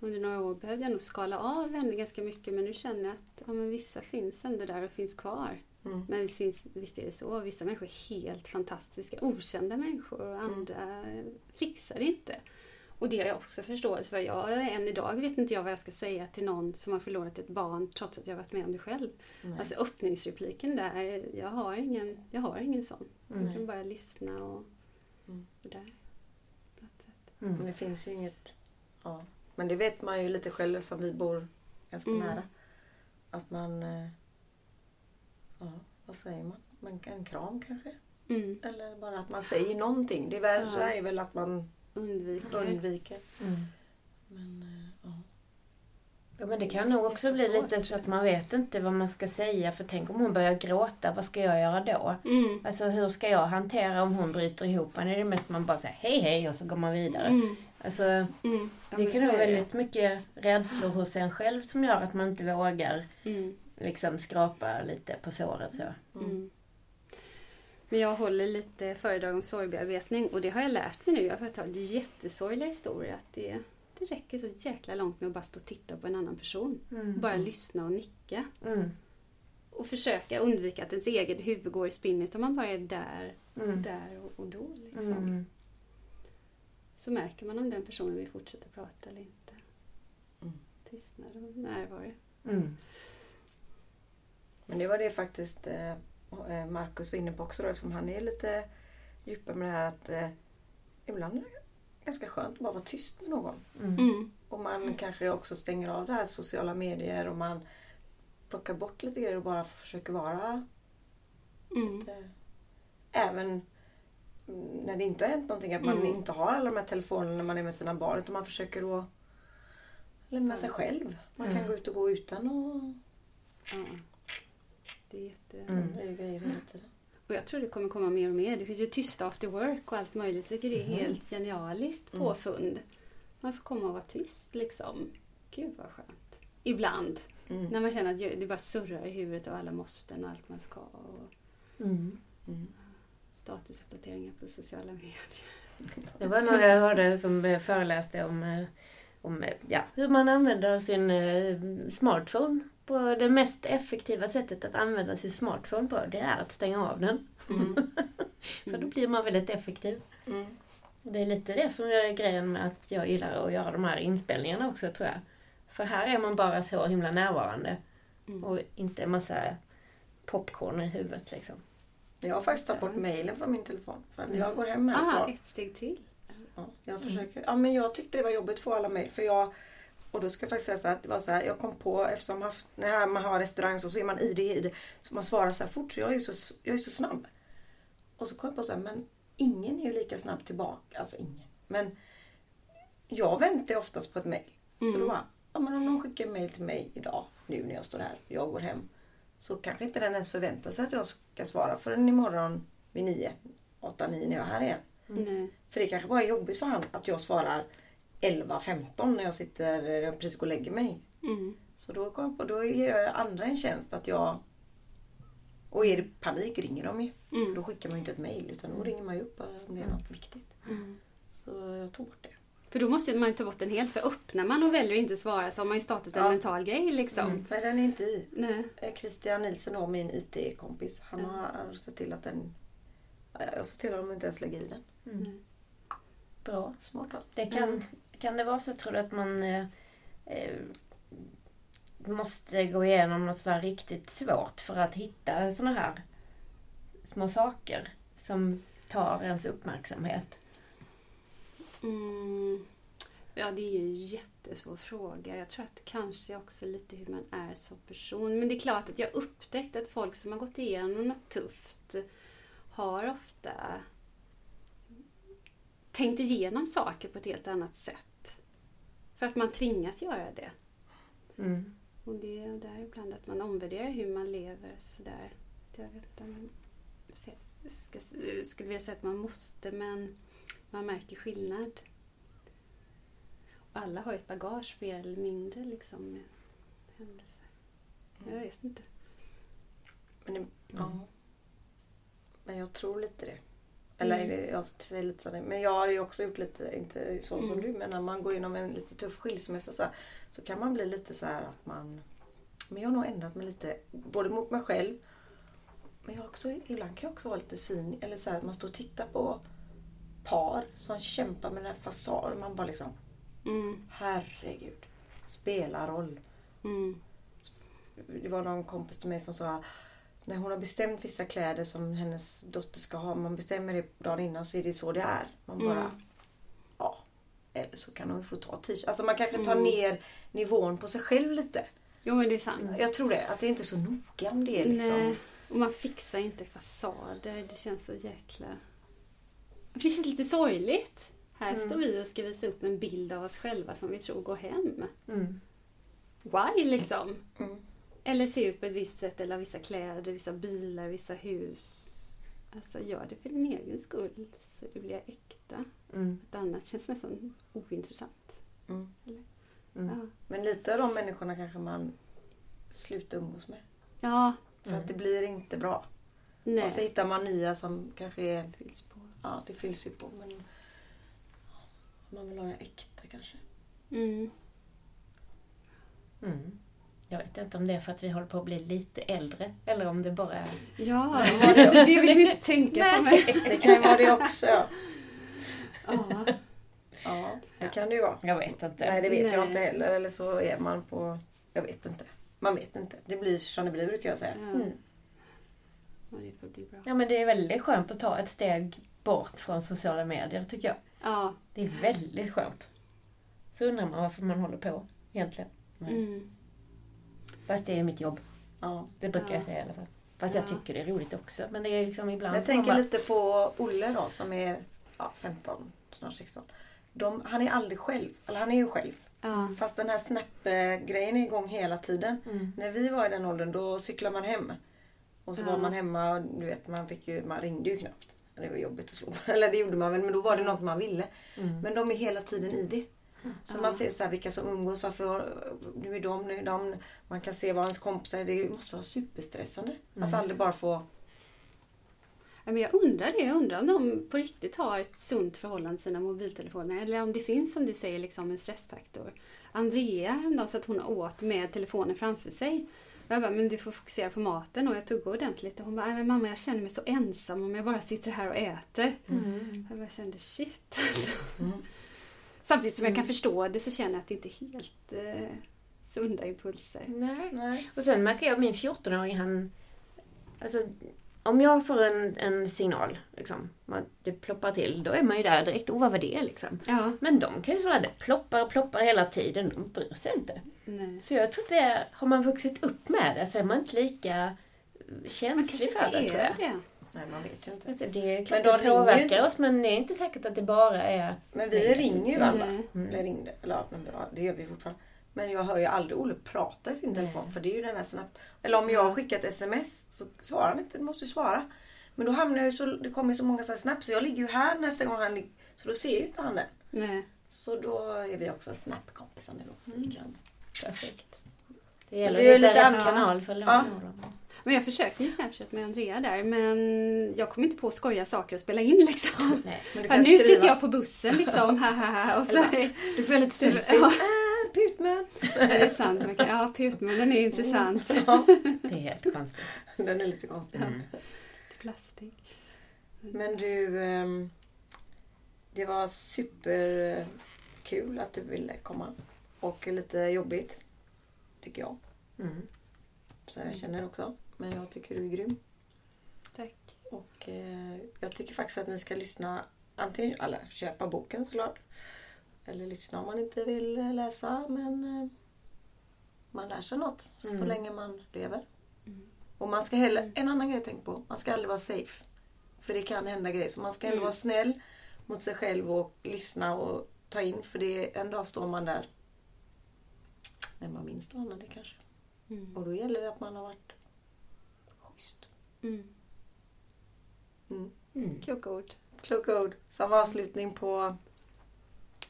under några år behövde jag nog skala av henne ganska mycket men nu känner jag att ja, men vissa finns ändå där och finns kvar. Mm. Men visst, finns, visst är det så. Vissa människor är helt fantastiska, okända människor och andra fixar det inte. Och det har jag också förståelse för. Jag, än idag vet inte jag vad jag ska säga till någon som har förlorat ett barn trots att jag varit med om det själv. Nej. Alltså öppningsrepliken där, jag har ingen, jag har ingen sån. Jag Mm. kan bara lyssna och, Mm. och där. sätt. Men Mm. det finns ju inget... Ja. Men det vet man ju lite själv som vi bor ganska Mm. nära. Att man... eh, Ja, vad säger man? man? En kram kanske? Mm. Eller bara att man säger någonting. Det värre Ja. är väl att man Undviker. undviker. Mm. Men, eh, ja. Ja, men det kan nog också bli Jättesvårt. lite så att man vet inte vad man ska säga. För tänk om hon börjar gråta, vad ska jag göra då? Mm. Alltså hur ska jag hantera om hon bryter ihop? Men är det mest man bara säger hej hej och så går man vidare. Mm. Alltså Mm. Ja, det kan vara väldigt mycket rädslor hos en själv som gör att man inte vågar Mm. liksom skrapa lite på såret så. Mm. Men jag håller lite föredrag om sorgbearbetning och det har jag lärt mig nu. Jag har hört jättesorgliga historier att det, det räcker så jäkla långt med att bara stå och titta på en annan person. Mm. Bara lyssna och nicka. Mm. Och försöka undvika att ens eget huvud går i spinn utan man bara är där, Mm. där och, och då. Liksom. Mm. Så märker man om den personen vill fortsätta prata eller inte. Mm. Tystnad och närvaro. Mm. Men det var det faktiskt eh, eh, Marcus var inne på också då, eftersom han är lite djupare med det här att eh, ibland är det ganska skönt att bara vara tyst med någon. Mm. Mm. Och man kanske också stänger av det här sociala medier och man plockar bort lite grejer och bara försöker vara Mm. lite... Även när det inte har hänt någonting, att man Mm. inte har alla de här telefonerna när man är med sina barn utan man försöker att eller med sig själv. Man kan Mm. gå ut och gå utan Ja. Det är jätte... Mm. det är grejer hela tiden. Och jag tror det kommer komma mer och mer. Det finns ju tysta after work och allt möjligt. Så jag tycker det är helt genialiskt Mm. påfund. Man får komma och vara tyst liksom. Gud vad skönt. Ibland. Mm. När man känner att det bara surrar i huvudet av alla måsten och allt man ska. Och Mm. Mm. statusuppdateringar på sociala medier. Det var någon jag hörde som eh, föreläste om, eh, om eh, ja, hur man använder sin smartphone. På det mest effektiva sättet att använda sin smartphone på, det är att stänga av den. Mm. *laughs* För då blir man väldigt effektiv. Mm. Det är lite det som är grejen med att jag gillar att göra de här inspelningarna också tror jag. För här är man bara så himla närvarande. Mm. Och inte en massa popcorn i huvudet liksom. Jag har faktiskt tagit bort mejlen från min telefon. För att Mm. jag går hem Ah, härifrån. ett steg till. Ja, jag försöker. Ja, men jag tyckte det var jobbigt att få alla mejl. För jag, och då ska jag faktiskt säga så att det var så här, jag kom på eftersom haft, när man har restaurang så, så är man i det, i det. Så man svarar så här fort så jag är så, jag är så snabb. Och så kom jag på så här, men ingen är ju lika snabb tillbaka. Alltså ingen. Men jag väntar oftast på ett mejl. Så Mm. då bara, ja men om någon skickar mejl till mig idag, nu när jag står här, jag går hem. Så kanske inte den ens förväntar sig att jag ska svara förrän imorgon vid nio, åtta, nio när jag är här igen. Nej. För det kanske bara är jobbigt för han att jag svarar 11.15 när jag sitter jag precis går och lägger mig. Mm. Så då, kom jag på, då gör jag andra en tjänst att jag... Och är det panik ringer de ju. Mm. Då skickar man ju inte ett mail utan då ringer man ju upp om det är något viktigt. Mm. Så jag tog bort det. För då måste man ju ta bort den helt. För öppnar man och väljer att inte svara så har man ju startat en Ja. mental grej liksom. Mm. Men den är inte i. Nej. Eh, Christian Nilsson då, min IT-kompis, han Mm. har sett till att den... Ja, Jag sa till honom att inte ens lägga i den. Mm. Bra. Smart va? Det kan, Mm kan det vara så tror du att man eh, eh, måste gå igenom något sådär riktigt svårt för att hitta sådana här små saker som tar ens uppmärksamhet? Mm. Ja, det är ju en jättesvår fråga. Jag tror att det kanske också är lite hur man är som person. Men det är klart att jag upptäckt att folk som har gått igenom något tufft har ofta tänkt igenom saker på ett helt annat sätt. För att man tvingas göra det. Mm. Och det är där ibland att man omvärderar hur man lever sådär. Jag vet inte om jag se- ska, skulle vilja säga att man måste men man märker skillnad. Och alla har ju ett bagage mer eller mindre liksom med händelser. Jag vet inte. Men, det, ja. Men jag tror lite det. Eller Mm. jag säger lite så, men jag har ju också gjort lite, inte så som Mm. du, men när man går igenom en lite tuff skilsmässa så, här, så kan man bli lite så här att man... Men jag har nog ändrat mig lite, både mot mig själv men jag också, ibland kan jag också vara lite cynisk. Eller så här, att man står och tittar på par som kämpar med den här fasaden. Man bara liksom, Mm. herregud. Spelar roll. Mm. Det var någon kompis till mig som sa när hon har bestämt vissa kläder som hennes dotter ska ha. Man bestämmer det dagen innan så är det så det är. Man bara, Mm. ja. Eller så kan hon få ta t-shirt. Alltså man kanske tar Mm. ner nivån på sig själv lite. Jo men det är sant. Jag tror det. Att det inte är så noga om det är liksom. Nej, och man fixar inte fasader. Det känns så jäkla... Det känns lite sorgligt. Här Mm. står vi och ska visa upp en bild av oss själva som vi tror går hem. Mm. Why liksom? Mm. Eller se ut på ett visst sätt, eller ha vissa kläder, vissa bilar, vissa hus. Alltså gör det för din egen skull så det blir äkta. Mm. Ett annat känns nästan ointressant. Mm. Mm. Ja. Men lite av de människorna kanske man slutar umgås med. ja, För Mm. att det blir inte bra. nej. Och så hittar man nya som kanske är... Fylls på. Ja, det fylls ju på men... Man vill ha det äkta kanske. Mm. Mm. Jag vet inte om det är för att vi håller på att bli lite äldre eller om det bara är... Ja, det vill vi inte tänka på. Men... Det kan ju vara det också. Ja, Ja. det kan det ju vara. Jag vet inte. Nej, det vet jag Nej. inte heller. Eller så är man på... Jag vet inte. Man vet inte. Det blir som det blir brukar jag säga. Mm. Ja, men det är väldigt skönt att ta ett steg bort från sociala medier, tycker jag. Ja. Det är väldigt skönt. Så undrar man varför man håller på egentligen. Mm. Fast det är mitt jobb. Ja. Det brukar Ja. jag säga i alla fall. Fast jag Ja. tycker det är roligt också. Men det är liksom ibland Jag tänker bara- lite på Olle då som är ja, 15, snart 16. De, han är aldrig själv. Eller han är ju själv. Ja. Fast den här Snap-grejen är igång hela tiden. Mm. När vi var i den åldern då cyklade man hem. Och så Ja. var man hemma och du vet man, fick ju, man ringde ju knappt. Det var jobbigt att slå *laughs* Eller det gjorde man väl men då var det något man ville. Mm. Men de är hela tiden i det. Så man ser så här, vilka som umgås, varför nu är de, nu är de. Man kan se vad ens kompisar är. Det måste vara superstressande. Mm. Att aldrig bara få... Ja, men jag undrar det. Jag undrar om de på riktigt har ett sunt förhållande till sina mobiltelefoner. Eller om det finns, som du säger, liksom en stressfaktor. Andrea häromdagen så att hon åt med telefonen framför sig. Och jag bara, men du får fokusera på maten och jag tuggade ordentligt. Och hon bara, "Nej, men mamma jag känner mig så ensam om jag bara sitter här och äter. Mm. Jag bara kände shit alltså. Mm. *laughs* Samtidigt som jag kan förstå det så känner jag att det inte är helt eh, sunda impulser. Nej. Nej. Och sen märker jag min 14-åring, han... Alltså, om jag får en, en signal, liksom, att det ploppar till, då är man ju där direkt. Oh, vad var det liksom? Ja, Men de kan ju säga det ploppar och ploppar hela tiden. De bryr sig inte. nej. Så jag tror att det, har man vuxit upp med det så är man inte lika Man känslig för det, tror är jag. det. Nej, man vet ju inte. Alltså, det är klart Men de det påverkar inte. oss men det är inte säkert att det bara är... Men vi ringer ju jag alla. Mm. Eller ringde. Eller ja, det gör vi fortfarande. Men jag hör ju aldrig Olle prata i sin telefon. För det är ju den här snabbt. Eller om jag har skickat sms så svarar han inte. Du måste ju svara. Men då hamnar jag ju så, det kommer ju så många så här snabbt så jag ligger ju här nästa gång han ligger. Så då ser ju inte han den. Nej. Så då är vi också snap-kompisar nu. också, Mm. Perfekt. Det gäller Det är lite rätt kanal för Ja. Men jag försökte med Snapchat med Andrea där men jag kom inte på att skoja saker och spela in liksom. Nej. Men du Ja, nu skriva. sitter jag på bussen liksom, och så Du får lite Du- selfies. ja. Äh, putman. ja, det är sant. Man kan, ja, putmun, den är intressant. Ja, Det är helt konstigt. den är lite konstig. Mm. Plastik. Men du, ehm, det var superkul att du ville komma. Och lite jobbigt, tycker jag. Mm. Så jag känner också. Men jag tycker du är grym. Tack. Och eh, jag tycker faktiskt att ni ska lyssna, antingen, eller köpa boken såklart. Eller lyssna om man inte vill läsa. Men eh, man lär sig något så Mm. länge man lever. Mm. Och man ska heller, en annan grej tänk på, man ska aldrig vara safe. För det kan hända grejer. Så man ska ändå Mm. vara snäll mot sig själv och lyssna och ta in. För det, en dag står man där när man minst anar det kanske. Mm. Och då gäller det att man har varit schysst. Mm. Mm. Mm. Kloka ord. Kloka ord. Som avslutning på...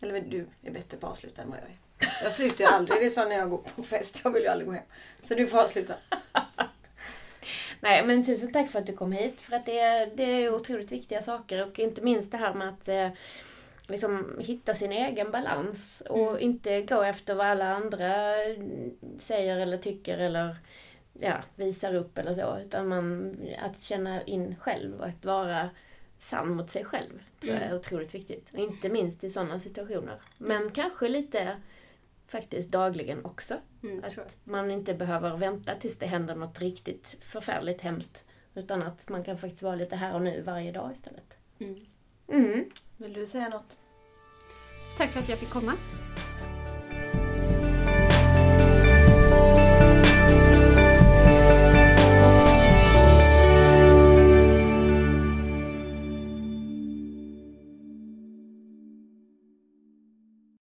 Eller men du är bättre på att avsluta än vad jag är. Jag slutar ju aldrig. Det är så när jag går på fest. Jag vill ju aldrig gå hem. Så du får avsluta. *laughs* Nej men tusen tack för att du kom hit. För att det är, det är otroligt viktiga saker och inte minst det här med att eh, liksom hitta sin egen balans och Mm. inte gå efter vad alla andra säger eller tycker eller ja, visar upp eller så. Utan man, att känna in själv och att vara sann mot sig själv tror jag är otroligt viktigt. Inte minst i sådana situationer. Men kanske lite faktiskt dagligen också. Mm, Att man inte behöver vänta tills det händer något riktigt förfärligt hemskt. Utan att man kan faktiskt vara lite här och nu varje dag istället. Mm. Vill du säga något? Tack för att jag fick komma.